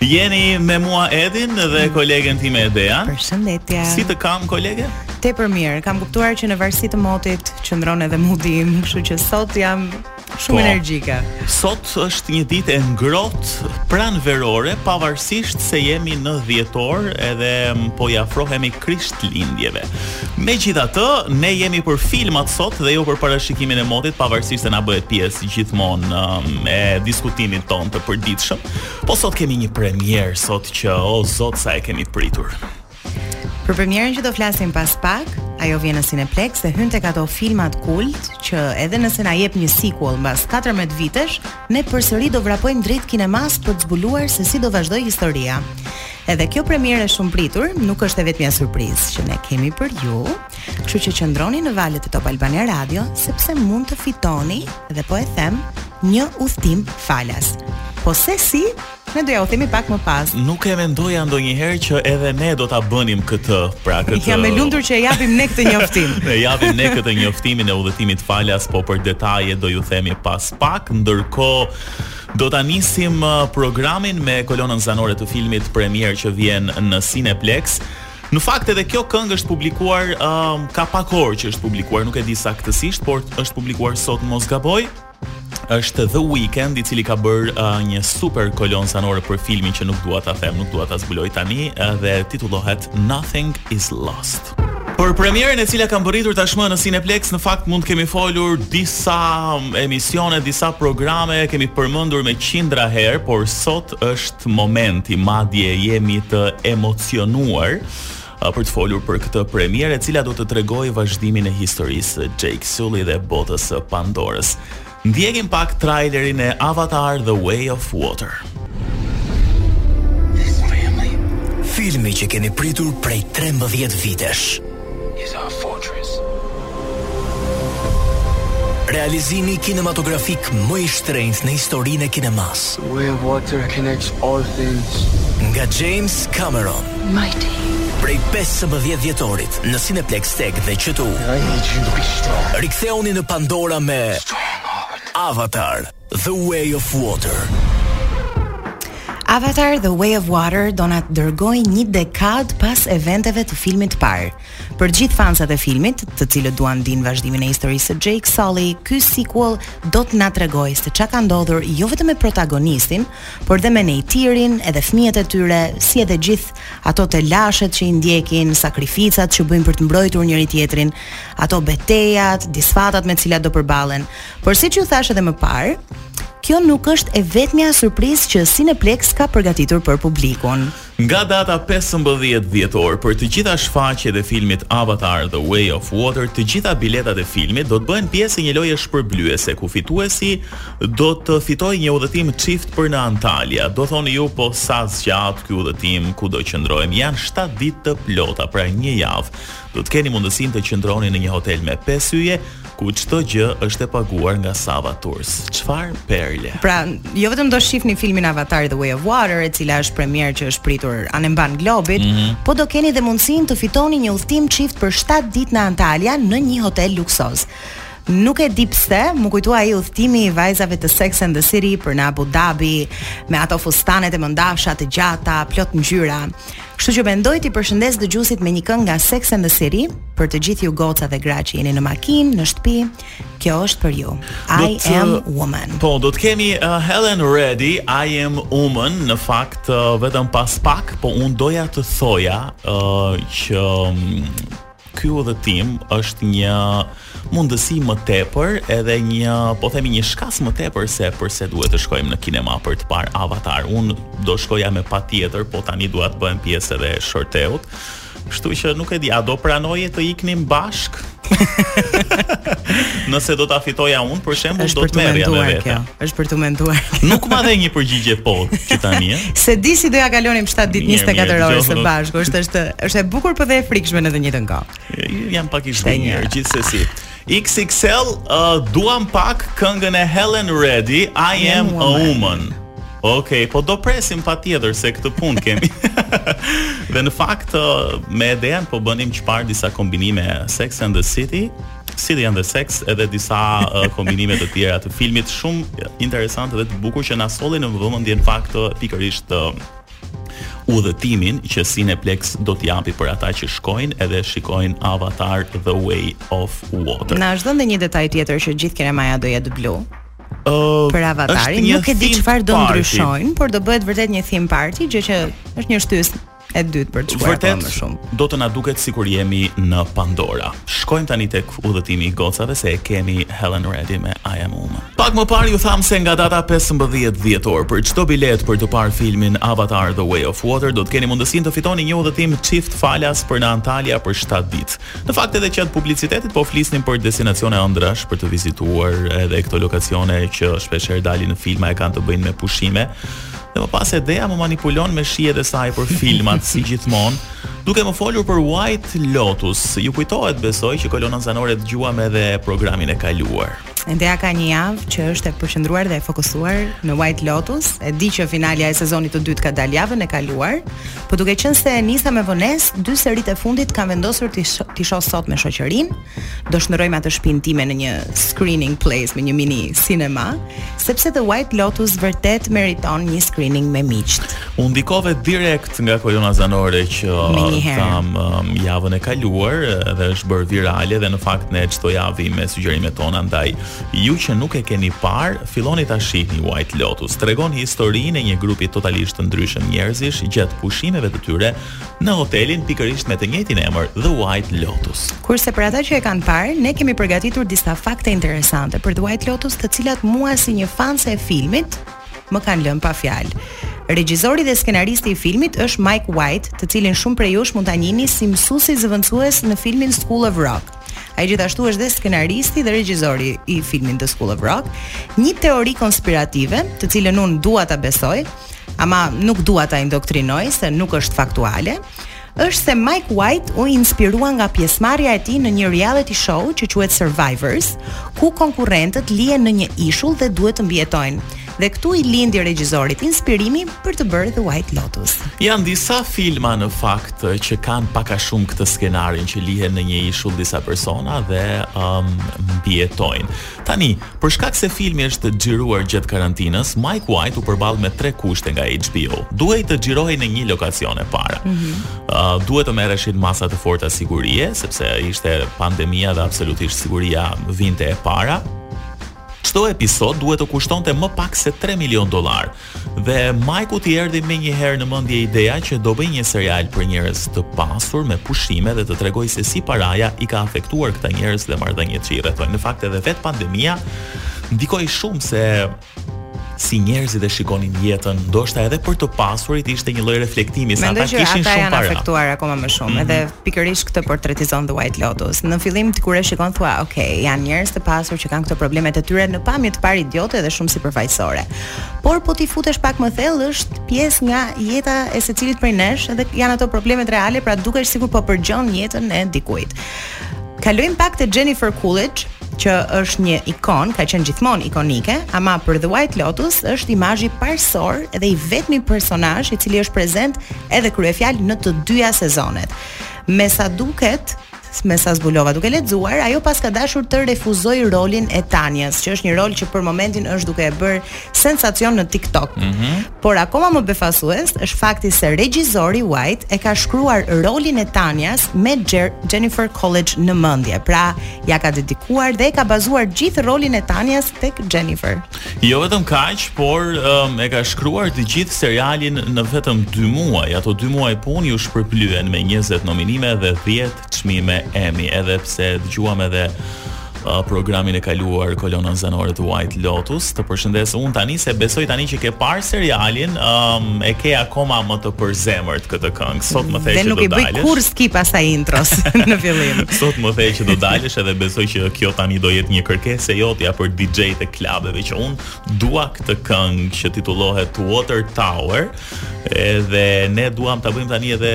Jeni me mua Edin dhe kolegen time Edea. Përshëndetje. Si të kam kolege? Tepër mirë. Kam kuptuar që në varësi të motit qëndron edhe mudi im, kështu që sot jam shumë po, energjike. Sot është një ditë e ngrohtë pranverore, pavarësisht se jemi në dhjetor edhe mm, po i afrohemi Krishtlindjeve. Megjithatë, ne jemi për filmat sot dhe jo për parashikimin e motit, pavarësisht se na bëhet pjesë gjithmonë mm, e diskutimit tonë të përditshëm. Po sot kemi një premierë sot që o zot sa e kemi pritur. Për premierën që do flasim pas pak, ajo vjen në Cineplex dhe hyn tek ato filmat kult që edhe nëse na jep një sequel mbas 14 vitesh, ne përsëri do vrapojmë drejt kinemasë për të zbuluar se si do vazhdojë historia. Edhe kjo premierë e shumëpritur nuk është e vetmja surprizë që ne kemi për ju. Kështu që qëndroni në valët e Top Albania Radio sepse mund të fitoni dhe po e them një udhëtim falas. Po se si, ne do jua themi pak më pas. Nuk e mendoja ndonjëherë që edhe ne do ta bënim këtë, pra këtë. Jam e lumtur që e japim ne këtë njoftim. e japim ne këtë njoftimin e udhëtimit falas, po për detaje do ju themi pas pak. Ndërkohë Do ta nisim uh, programin me kolonën zanore të filmit premierë që vjen në Cineplex. Në fakt edhe kjo këngë është publikuar um, ka pak orë që është publikuar, nuk e di saktësisht, por është publikuar sot në mos gaboj. Është The Weeknd i cili ka bërë uh, një super kolonë zanore për filmin që nuk dua ta them, nuk dua ta zbuloj tani dhe titullohet Nothing is Lost. Për premierën e cila ka mbërritur tashmë në Cineplex, në fakt mund të kemi folur disa um, emisione, disa programe, kemi përmendur me qindra herë, por sot është momenti, madje jemi të emocionuar për të folur për këtë premierë e cila do të tregojë vazhdimin e historisë së Jake Sully dhe botës së Pandorës. Ndjekim pak trailerin e Avatar The Way of Water. Filmi që keni pritur prej 13 vitesh. is our fortress. Realizimi kinematografik më i shtrenjtë në historinë e kinemasë. The way of water connects all things. Nga James Cameron. Mighty. Prej 15 dhjetorit në Cineplex TEG dhe QTU. I need you to be strong. Rikthehuni në Pandora me Strong Heart. Avatar. The Way of Water. Avatar The Way of Water do na dërgojë një dekadë pas eventeve të filmit të parë. Për gjithë fansat e filmit, të cilët duan dinë vazhdimin e historisë së Jake Sully, ky sequel do të na tregojë se ça ka ndodhur jo vetëm me protagonistin, por dhe me Neytirin, edhe fëmijët e tyre, si edhe gjithë ato telashet që i ndjekin, sakrificat që bëjnë për të mbrojtur njëri-tjetrin, ato betejat, disfatat me të cilat do përballen. Por siç ju thashë edhe më parë, kjo nuk është e vetmja surprizë që Cineplex ka përgatitur për publikun. Nga data 15 dhjetor për të gjitha shfaqjet e filmit Avatar The Way of Water, të gjitha biletat e filmit do të bëhen pjesë e një loje shpërblyese ku fituesi do të fitojë një udhëtim çift për në Antalya. Do thoni ju po sa zgjat ky udhëtim, ku do qëndrojmë? Janë 7 ditë të plota, pra një javë. Do të keni mundësinë të qëndroni në një hotel me 5 yje, ku çdo gjë është e paguar nga Sava Tours. Çfarë perle. Pra, jo vetëm do shihni filmin Avatar The Way of Water, e cila është premierë që është pritur anembanë globit, mm -hmm. po do keni dhe mundësinë të fitoni një udhëtim çift për 7 ditë në Antalya në një hotel luksoz. Nuk e di pse, më kujtua ai udhëtimi i vajzave të Sex and the City për në Abu Dhabi, me ato fustanet e mëndafsha të gjata, plot ngjyra. Kështu që mendoj t'i përshëndes dëgjuesit me një këngë nga Sex and the City, për të gjithë ju goca dhe gra që jeni në makinë, në shtëpi, kjo është për ju. I am woman. Po, do të kemi uh, Helen Reddy, I am woman, në fakt uh, vetëm pas pak, po unë doja të thoja uh, që um, Ky udhëtim është një mundësi më tepër edhe një, po themi një shkas më tepër se përse duhet të shkojmë në kinema për të parë Avatar. Unë do shkoja patjetër, po tani dua të bëhem pjesë edhe e shorteut. Kështu që nuk e di, a do pranoje të iknim bashkë? Nëse do ta fitoja unë, për shembull, do të merrja me vete. Është për të menduar. Nuk ma dhe një përgjigje po që tani. S'e di si do ja kalonim 7 ditë 24 orë së bashku, është është Është e bukur po dhe e frikshme në të njëjtën kohë. Jam pak i zhgënjyer gjithsesi. XXL uh, duam pak këngën e Helen Reddy, I am a woman. Ok, po do presim patjetër se këtë punë kemi Dhe në fakt uh, me Edean po bënim qëparë disa kombinime Sex and the City City and the Sex edhe disa uh, kombinime të tjera të filmit shumë interesant dhe të bukur që na solli në vëmendje në fakt uh, pikërisht uh, udhëtimin që Cineplex do të japi për ata që shkojnë edhe shikojnë Avatar The Way of Water. Na është dhënë një detaj tjetër që gjithë kinemaja do jetë blu. Uh, për avatarin, nuk e di çfarë do ndryshojnë, por do bëhet vërtet një theme party, gjë që është një shtysë e dytë për të shkuar më shumë. Do të na duket sikur jemi në Pandora. Shkojmë tani tek udhëtimi i gocave se e kemi Helen Reddy me I Am Woman. Pak më parë ju thamë se nga data 15 dhjetor për çdo biletë për të parë filmin Avatar The Way of Water do të keni mundësinë të fitoni një udhëtim çift falas për në Antalya për 7 ditë. Në fakt edhe gjatë publicitetit po flisnim për destinacione ëndrrash për të vizituar edhe këto lokacione që shpeshherë dalin në filma e kanë të bëjnë me pushime. Dhe më pas Edea më manipulon me shijet e saj për filmat si gjithmonë, duke më folur për White Lotus. Ju kujtohet besoj që kolonën zanore dëgjuam edhe programin e kaluar. Edea ka një javë që është e përqendruar dhe e fokusuar në White Lotus. E di që finalja e sezonit të dytë ka dalë javën e kaluar, por duke qenë se nisa me vonesë, dy seritë e fundit kam vendosur t'i shoh sot me shoqërinë. do shndërrojmë atë shpinë time në një screening place, me një mini cinema, sepse The White Lotus vërtet meriton një screening me miqtë. U ndikove direkt nga kolona zanore që kam um, javën e kaluar dhe është bërë virale dhe në fakt ne çdo javë me sugjerimet tona ndaj ju që nuk e keni parë, filloni ta shihni White Lotus. Tregon historinë e një grupi totalisht të ndryshëm njerëzish gjatë pushimeve të tyre në hotelin pikërisht me të njëjtin emër, The White Lotus. Kurse për ata që e kanë parë, ne kemi përgatitur disa fakte interesante për The White Lotus, të cilat mua si një fanse e filmit më kanë lënë pa fjalë. Regjizori dhe skenaristi i filmit është Mike White, të cilin shumë prej jush mund ta njihni si mësuesi zëvendësues në filmin School of Rock. Ai gjithashtu është dhe skenaristi dhe regjizori i filmit The School of Rock, një teori konspirative, të cilën unë dua ta besoj, ama nuk dua ta indoktrinoj se nuk është faktuale, është se Mike White u inspirua nga pjesëmarrja e tij në një reality show që quhet Survivors, ku konkurrentët lihen në një ishull dhe duhet të mbijetojnë. Dhe këtu i lindi regjizorit inspirimi për të bërë The White Lotus. Janë disa filma në fakt që kanë pak a shumë këtë skenarin që lihen në një ishull disa persona dhe um, mbijetojnë. Tani, për shkak se filmi është xhiruar gjatë karantinës, Mike White u përball me tre kushte nga HBO. Duhej të xhirohej në një lokacion e para. Mm -hmm. uh, duhet të merreshin masa të forta sigurie, sepse ishte pandemia dhe absolutisht siguria vinte e para. Çdo episod duhet të kushtonte më pak se 3 milion dollarë. Dhe Majkut i erdhi menjëherë në mendje ideja që do bëj një serial për njerëz të pasur me pushime dhe të tregoj se si paraja i ka afektuar këta njerëz dhe marrëdhëniet që i rrethojnë. Në fakt edhe vetë pandemia ndikoi shumë se si njerëzit e shikonin jetën, ndoshta edhe për të pasurit ishte një lloj reflektimi se ata kishin shumë para. Mendoj që ata janë afektuar akoma më shumë, mm -hmm. edhe Pikërisht këtë portretizon The White Lotus. Në fillim ti kur e shikon thua, "Ok, janë njerëz të pasur që kanë këto problemet e tyre në pamje të parë idiote dhe shumë sipërfaqësore." Por po t'i futesh pak më thellë, është pjesë nga jeta e secilit prej nesh dhe janë ato problemet reale, pra dukesh sikur po përgjon jetën e dikujt. Kalojmë pak te Jennifer Coolidge, që është një ikonë, ka qenë gjithmonë ikonike, ama për The White Lotus është imazhi parësor dhe i vetmi personazh i cili është prezent edhe kryefjalë në të dyja sezonet. Me sa duket, me sa zbulova duke lexuar, ajo paska dashur të refuzojë rolin e Tanjës, që është një rol që për momentin është duke bërë sensacion në TikTok. Mm -hmm. Por akoma më befasues është fakti se regjizori White e ka shkruar rolin e Tanyas me Jennifer Coolidge në mendje. Pra, ja ka dedikuar dhe e ka bazuar gjithë rolin e Tanyas tek Jennifer. Jo vetëm kaq, por um, e ka shkruar të gjithë serialin në vetëm 2 muaj. Ato 2 muaj punë iu shpërblyen me 20 nominime dhe 10 Çmime Emmy, edhe pse e dëgjuam edhe uh, programin e kaluar kolonën zanore të White Lotus. Të përshëndes un tani se besoj tani që ke parë serialin, um, e ke akoma më të përzemërt këtë këngë. Sot më the që do dalësh. Dhe nuk e bëj kurrë skip asaj intros në fillim. Sot më the që do dalësh edhe besoj që kjo tani do jetë një kërkesë e jotja për DJ-të e klubeve që un dua këtë këngë që titullohet Water Tower. Edhe ne duam ta bëjmë tani edhe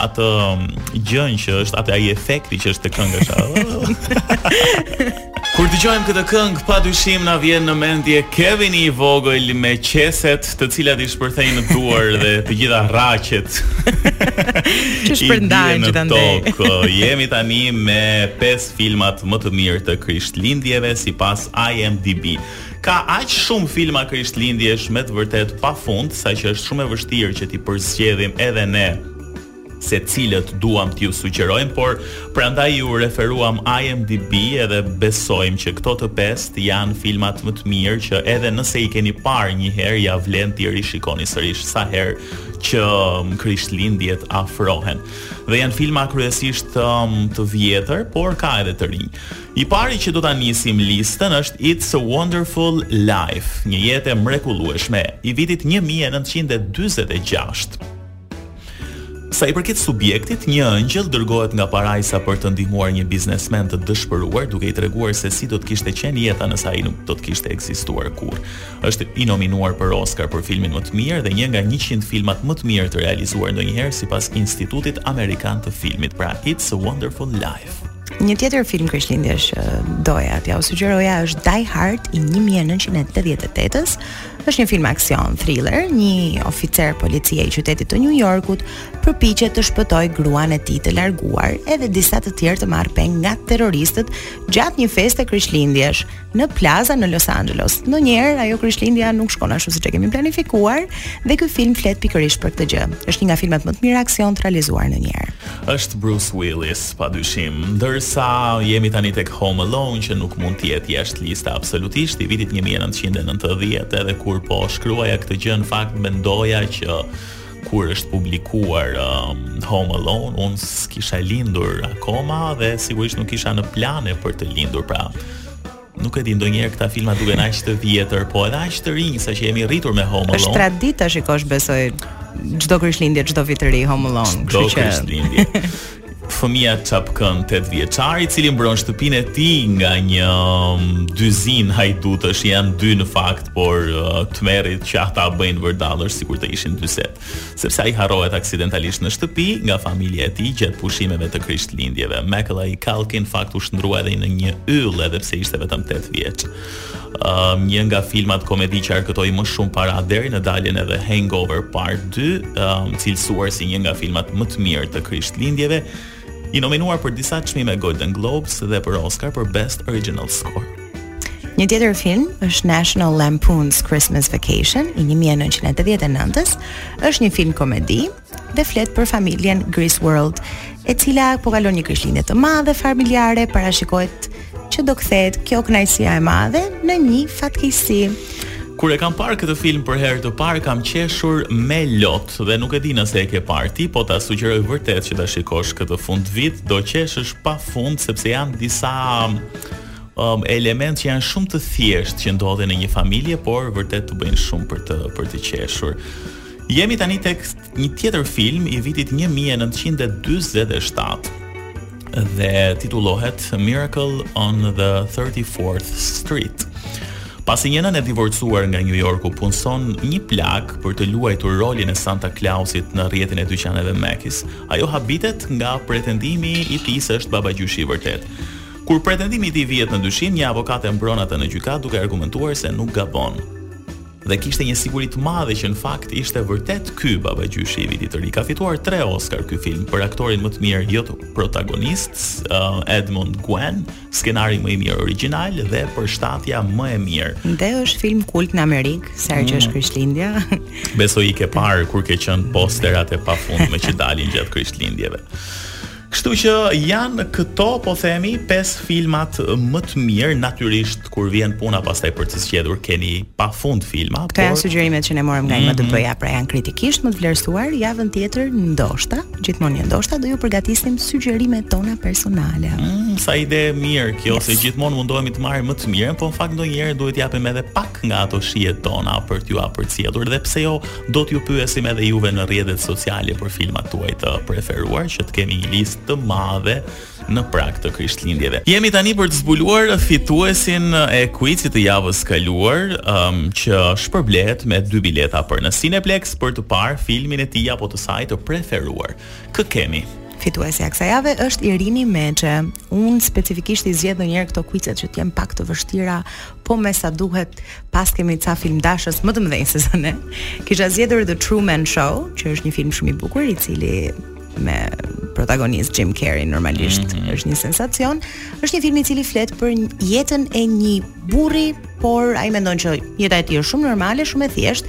atë gjën që është atë ai efekti që është te kënga. Kur dëgjojmë këtë këngë, pa dyshim na vjen në mendje Kevin i vogël me qeset, të cilat i shpërthejnë në duar dhe të gjitha rraqet. Që shpërndahen gjithë në tokë. Jemi tani me pesë filmat më të mirë të Krishtlindjeve sipas IMDb. Ka aq shumë filma Krishtlindjesh me të vërtetë pa fund, sa që është shumë e vështirë që t'i përzgjedhim edhe ne se cilët duam t'ju sugjerojmë, por prandaj iu referuam IMDb edhe besojmë që këto të pestë janë filmat më të mirë që edhe nëse i keni parë një herë ja vlen t'i rishikoni sërish sa herë që um, Krishtlindjet afrohen. Dhe janë filma kryesisht um, të vjetër, por ka edhe të rinj. I pari që do ta nisim listën është It's a Wonderful Life, Një Jetë e Mrekullueshme, i vitit një mijë e nëntëqind e dyzet e gjashtë. Sa i përket subjektit, një engjëll dërgohet nga parajsa për të ndihmuar një biznesmen të dëshpëruar duke i treguar se si do të kishte qenë jeta nëse ai nuk do të kishte ekzistuar kurrë. Është i nominuar për Oscar për filmin më të mirë dhe një nga 100 filmat më të mirë të realizuar ndonjëherë sipas Institutit Amerikan të Filmit, pra It's a Wonderful Life. Një tjetër film Krishtlindjesh doja t'ja u sugjeroja është Die Hard i 1988-ës. Është një film aksion, thriller, një oficer policie i qytetit të New Yorkut përpiqet të shpëtojë gruan e tij të larguar, edhe disa të tjerë të marrë peng nga terroristët gjatë një feste Krishtlindjesh. në plaza në Los Angeles. Ndonjëherë ajo Krishtlindja nuk shkon ashtu siç e kemi planifikuar dhe ky film flet pikërisht për këtë gjë. Është një nga filmat më të mirë aksion të realizuar ndonjëherë. Është Bruce Willis, padyshim. Ndërsa jemi tani tek Home Alone që nuk mund të jetë jashtë liste absolutisht i vitit 1990, edhe kur po shkruaja këtë gjë në fakt mendoja që kur është publikuar um, Home Alone, unë s'kisha lindur akoma dhe sigurisht nuk isha në plane për të lindur, pra nuk e di ndonjëherë këta filma duken aq të vjetër, po edhe aq të rinj sa që jemi rritur me Home Alone. Është traditë ta shikosh besoj çdo Krishtlindje, çdo vit të ri Home Alone, kështu që. Çdo Krishtlindje. Fëmija çapkën, tetë vjeçar, i cili mbron shtëpinë e tij nga një mm, dyzinë hajdutësh, janë dy në fakt, por uh, tmerrit që ata bëjnë vërdallësh sikur të ishin dyset, sepse ai harrohet aksidentalisht në shtëpi nga familja e tij gjatë pushimeve të Krishtlindjeve. Macaulay Culkin në fakt u shndërrua edhe në një yll, edhe pse ishte vetëm 8 vjeç. Um, një nga filmat komedi që arkëtoi më shumë para deri në daljen e The Hangover Part 2, um, i cilësuar si një nga filmat më të mirë të Krishtlindjeve, i nominuar për disa çmime Golden Globes dhe për Oscar për Best Original Score. Një tjetër film është National Lampoon's Christmas Vacation i 1989-s, është një film komedi dhe flet për familjen Griswold, e cila po kalon një krishtlindje të madhe familjare, parashikohet që do kthehet kjo kënaqësi e madhe në një fatkeqësi. Kur e kam parë këtë film për herë të parë, kam qeshur me lot dhe nuk e di nëse e ke parë ti, po ta sugjeroj vërtet që ta shikosh këtë fundvit, do qeshësh pa fund sepse janë disa um, elementë që janë shumë të thjeshtë që ndodhin në një familje, por vërtet të bëjnë shumë për të për të qeshur. Jemi tani tek një tjetër film i vitit 1947 dhe titullohet Miracle on the 34th Street. Pasi një nënë e divorcuar nga New Yorku punëson një plak për të luajtur rolin e Santa Clausit në rrjetin e dyqaneve Macy's, ajo habitet nga pretendimi i tij se është babagjyshi i vërtetë. Kur pretendimi i tij vihet në dyshim, një avokat e mbron atë në gjykatë duke argumentuar se nuk gabon. dhe kishte një siguri të madhe që në fakt ishte vërtet ky babagjyshi i vitit të ri. Ka fituar 3 Oscar ky film për aktorin më të mirë jo protagonist, uh, Edmund Gwenn, skenari më i mirë origjinal dhe përshtatja më e mirë. Dhe është film kult në Amerikë, sa herë që është mm. Krishtlindja. Besoj i ke parë kur ke qenë posterat e pafundme që dalin gjatë Krishtlindjeve. Kështu që janë këto, po themi, pesë filmat më të mirë, natyrisht kur vjen puna pastaj për të zgjedhur keni pafund filma. Këto por... janë sugjerimet që ne morëm nga mm -hmm. IMDb-ja, pra janë kritikisht më të vlerësuar javën tjetër ndoshta, gjithmonë një ndoshta do ju përgatisim sugjerimet tona personale. Mm, sa ide e mirë kjo, yes. se gjithmonë mundohemi të marrim më të mirën, por në fakt ndonjëherë duhet të japim edhe pak nga ato shijet tona për t'jua përcjellë dhe pse jo Do t'ju pyesim edhe juve në rrjetet sociale për filmat tuaj të preferuar që të kemi një listë të madhe në prag të Krishtlindjeve. Jemi tani për të zbuluar fituesin e kuicit të javës së kaluar, um, që shpërblehet me dy bileta për në Cineplex për të parë filmin e tij apo të saj të preferuar. Kë kemi? Fituesja e kësaj jave është Irini Meçe. Unë specifikisht i zgjedh ndonjëherë këto kuicet që të jenë pak të vështira, po me sa duket paskemi ca filmdashës më të mëdhenj sesa ne. Kisha zgjedhur The Truman Show, që është një film shumë i bukur i cili me protagonist Jim Carrey normalisht mm -hmm. është një sensacion. Është një film i cili flet për jetën e një burri, por ai mendon që jeta e tij është shumë normale, shumë e thjeshtë.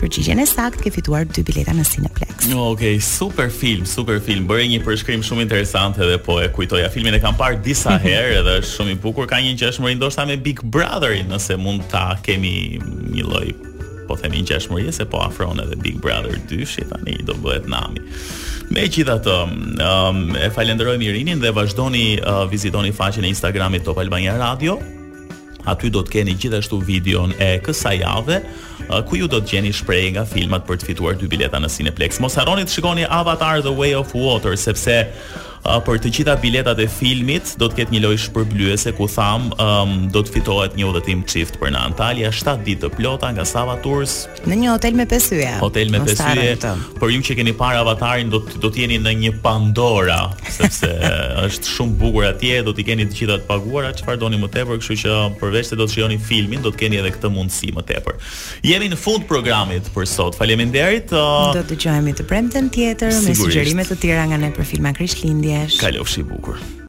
Përgjigjen e saktë ke fituar dy bileta në Cineplex. Okej, super film, super film. Bëre një përshkrim shumë interesant edhe po e kujtoja. Filmin e kam parë disa herë edhe është shumë i bukur. Ka një ngjashmëri ndoshta me Big Brotherin, nëse mund ta kemi një lloj po themi ngjashmëri se po afron edhe Big Brother 2-shi tani do bëhet nami. Megjithatë, um, e falenderojmë Irinin dhe vazhdoni uh, vizitoni faqen e Instagramit Top Albania Radio. Aty do të keni gjithashtu videon e kësaj jave, ku ju do të gjeni shprehje nga filmat për të fituar dy bileta në Cineplex. Mos harroni të shikoni Avatar The Way of Water sepse për të gjitha biletat e filmit do të ketë një lojë shpërblyese ku thamë um, do të fitohet një udhëtim çift për në Antalya 7 ditë të plota nga Sava Tours Në një hotel me pesë yje. Hotel me pesë yje. Për ju që keni parë Avatarin do të do të jeni në një Pandora, sepse është shumë bukur atje, do t'i keni të gjitha të paguara, çfarë doni më tepër, kështu që përveçse do të shijoni filmin, do të keni edhe këtë mundësi më tepër. Jemi në fund të programit për sot. Faleminderit. Uh... Do të dëgjohemi të premten tjetër me sugjerime të tjera nga ne për filma Krishtlindjesh. Kalofshi bukur.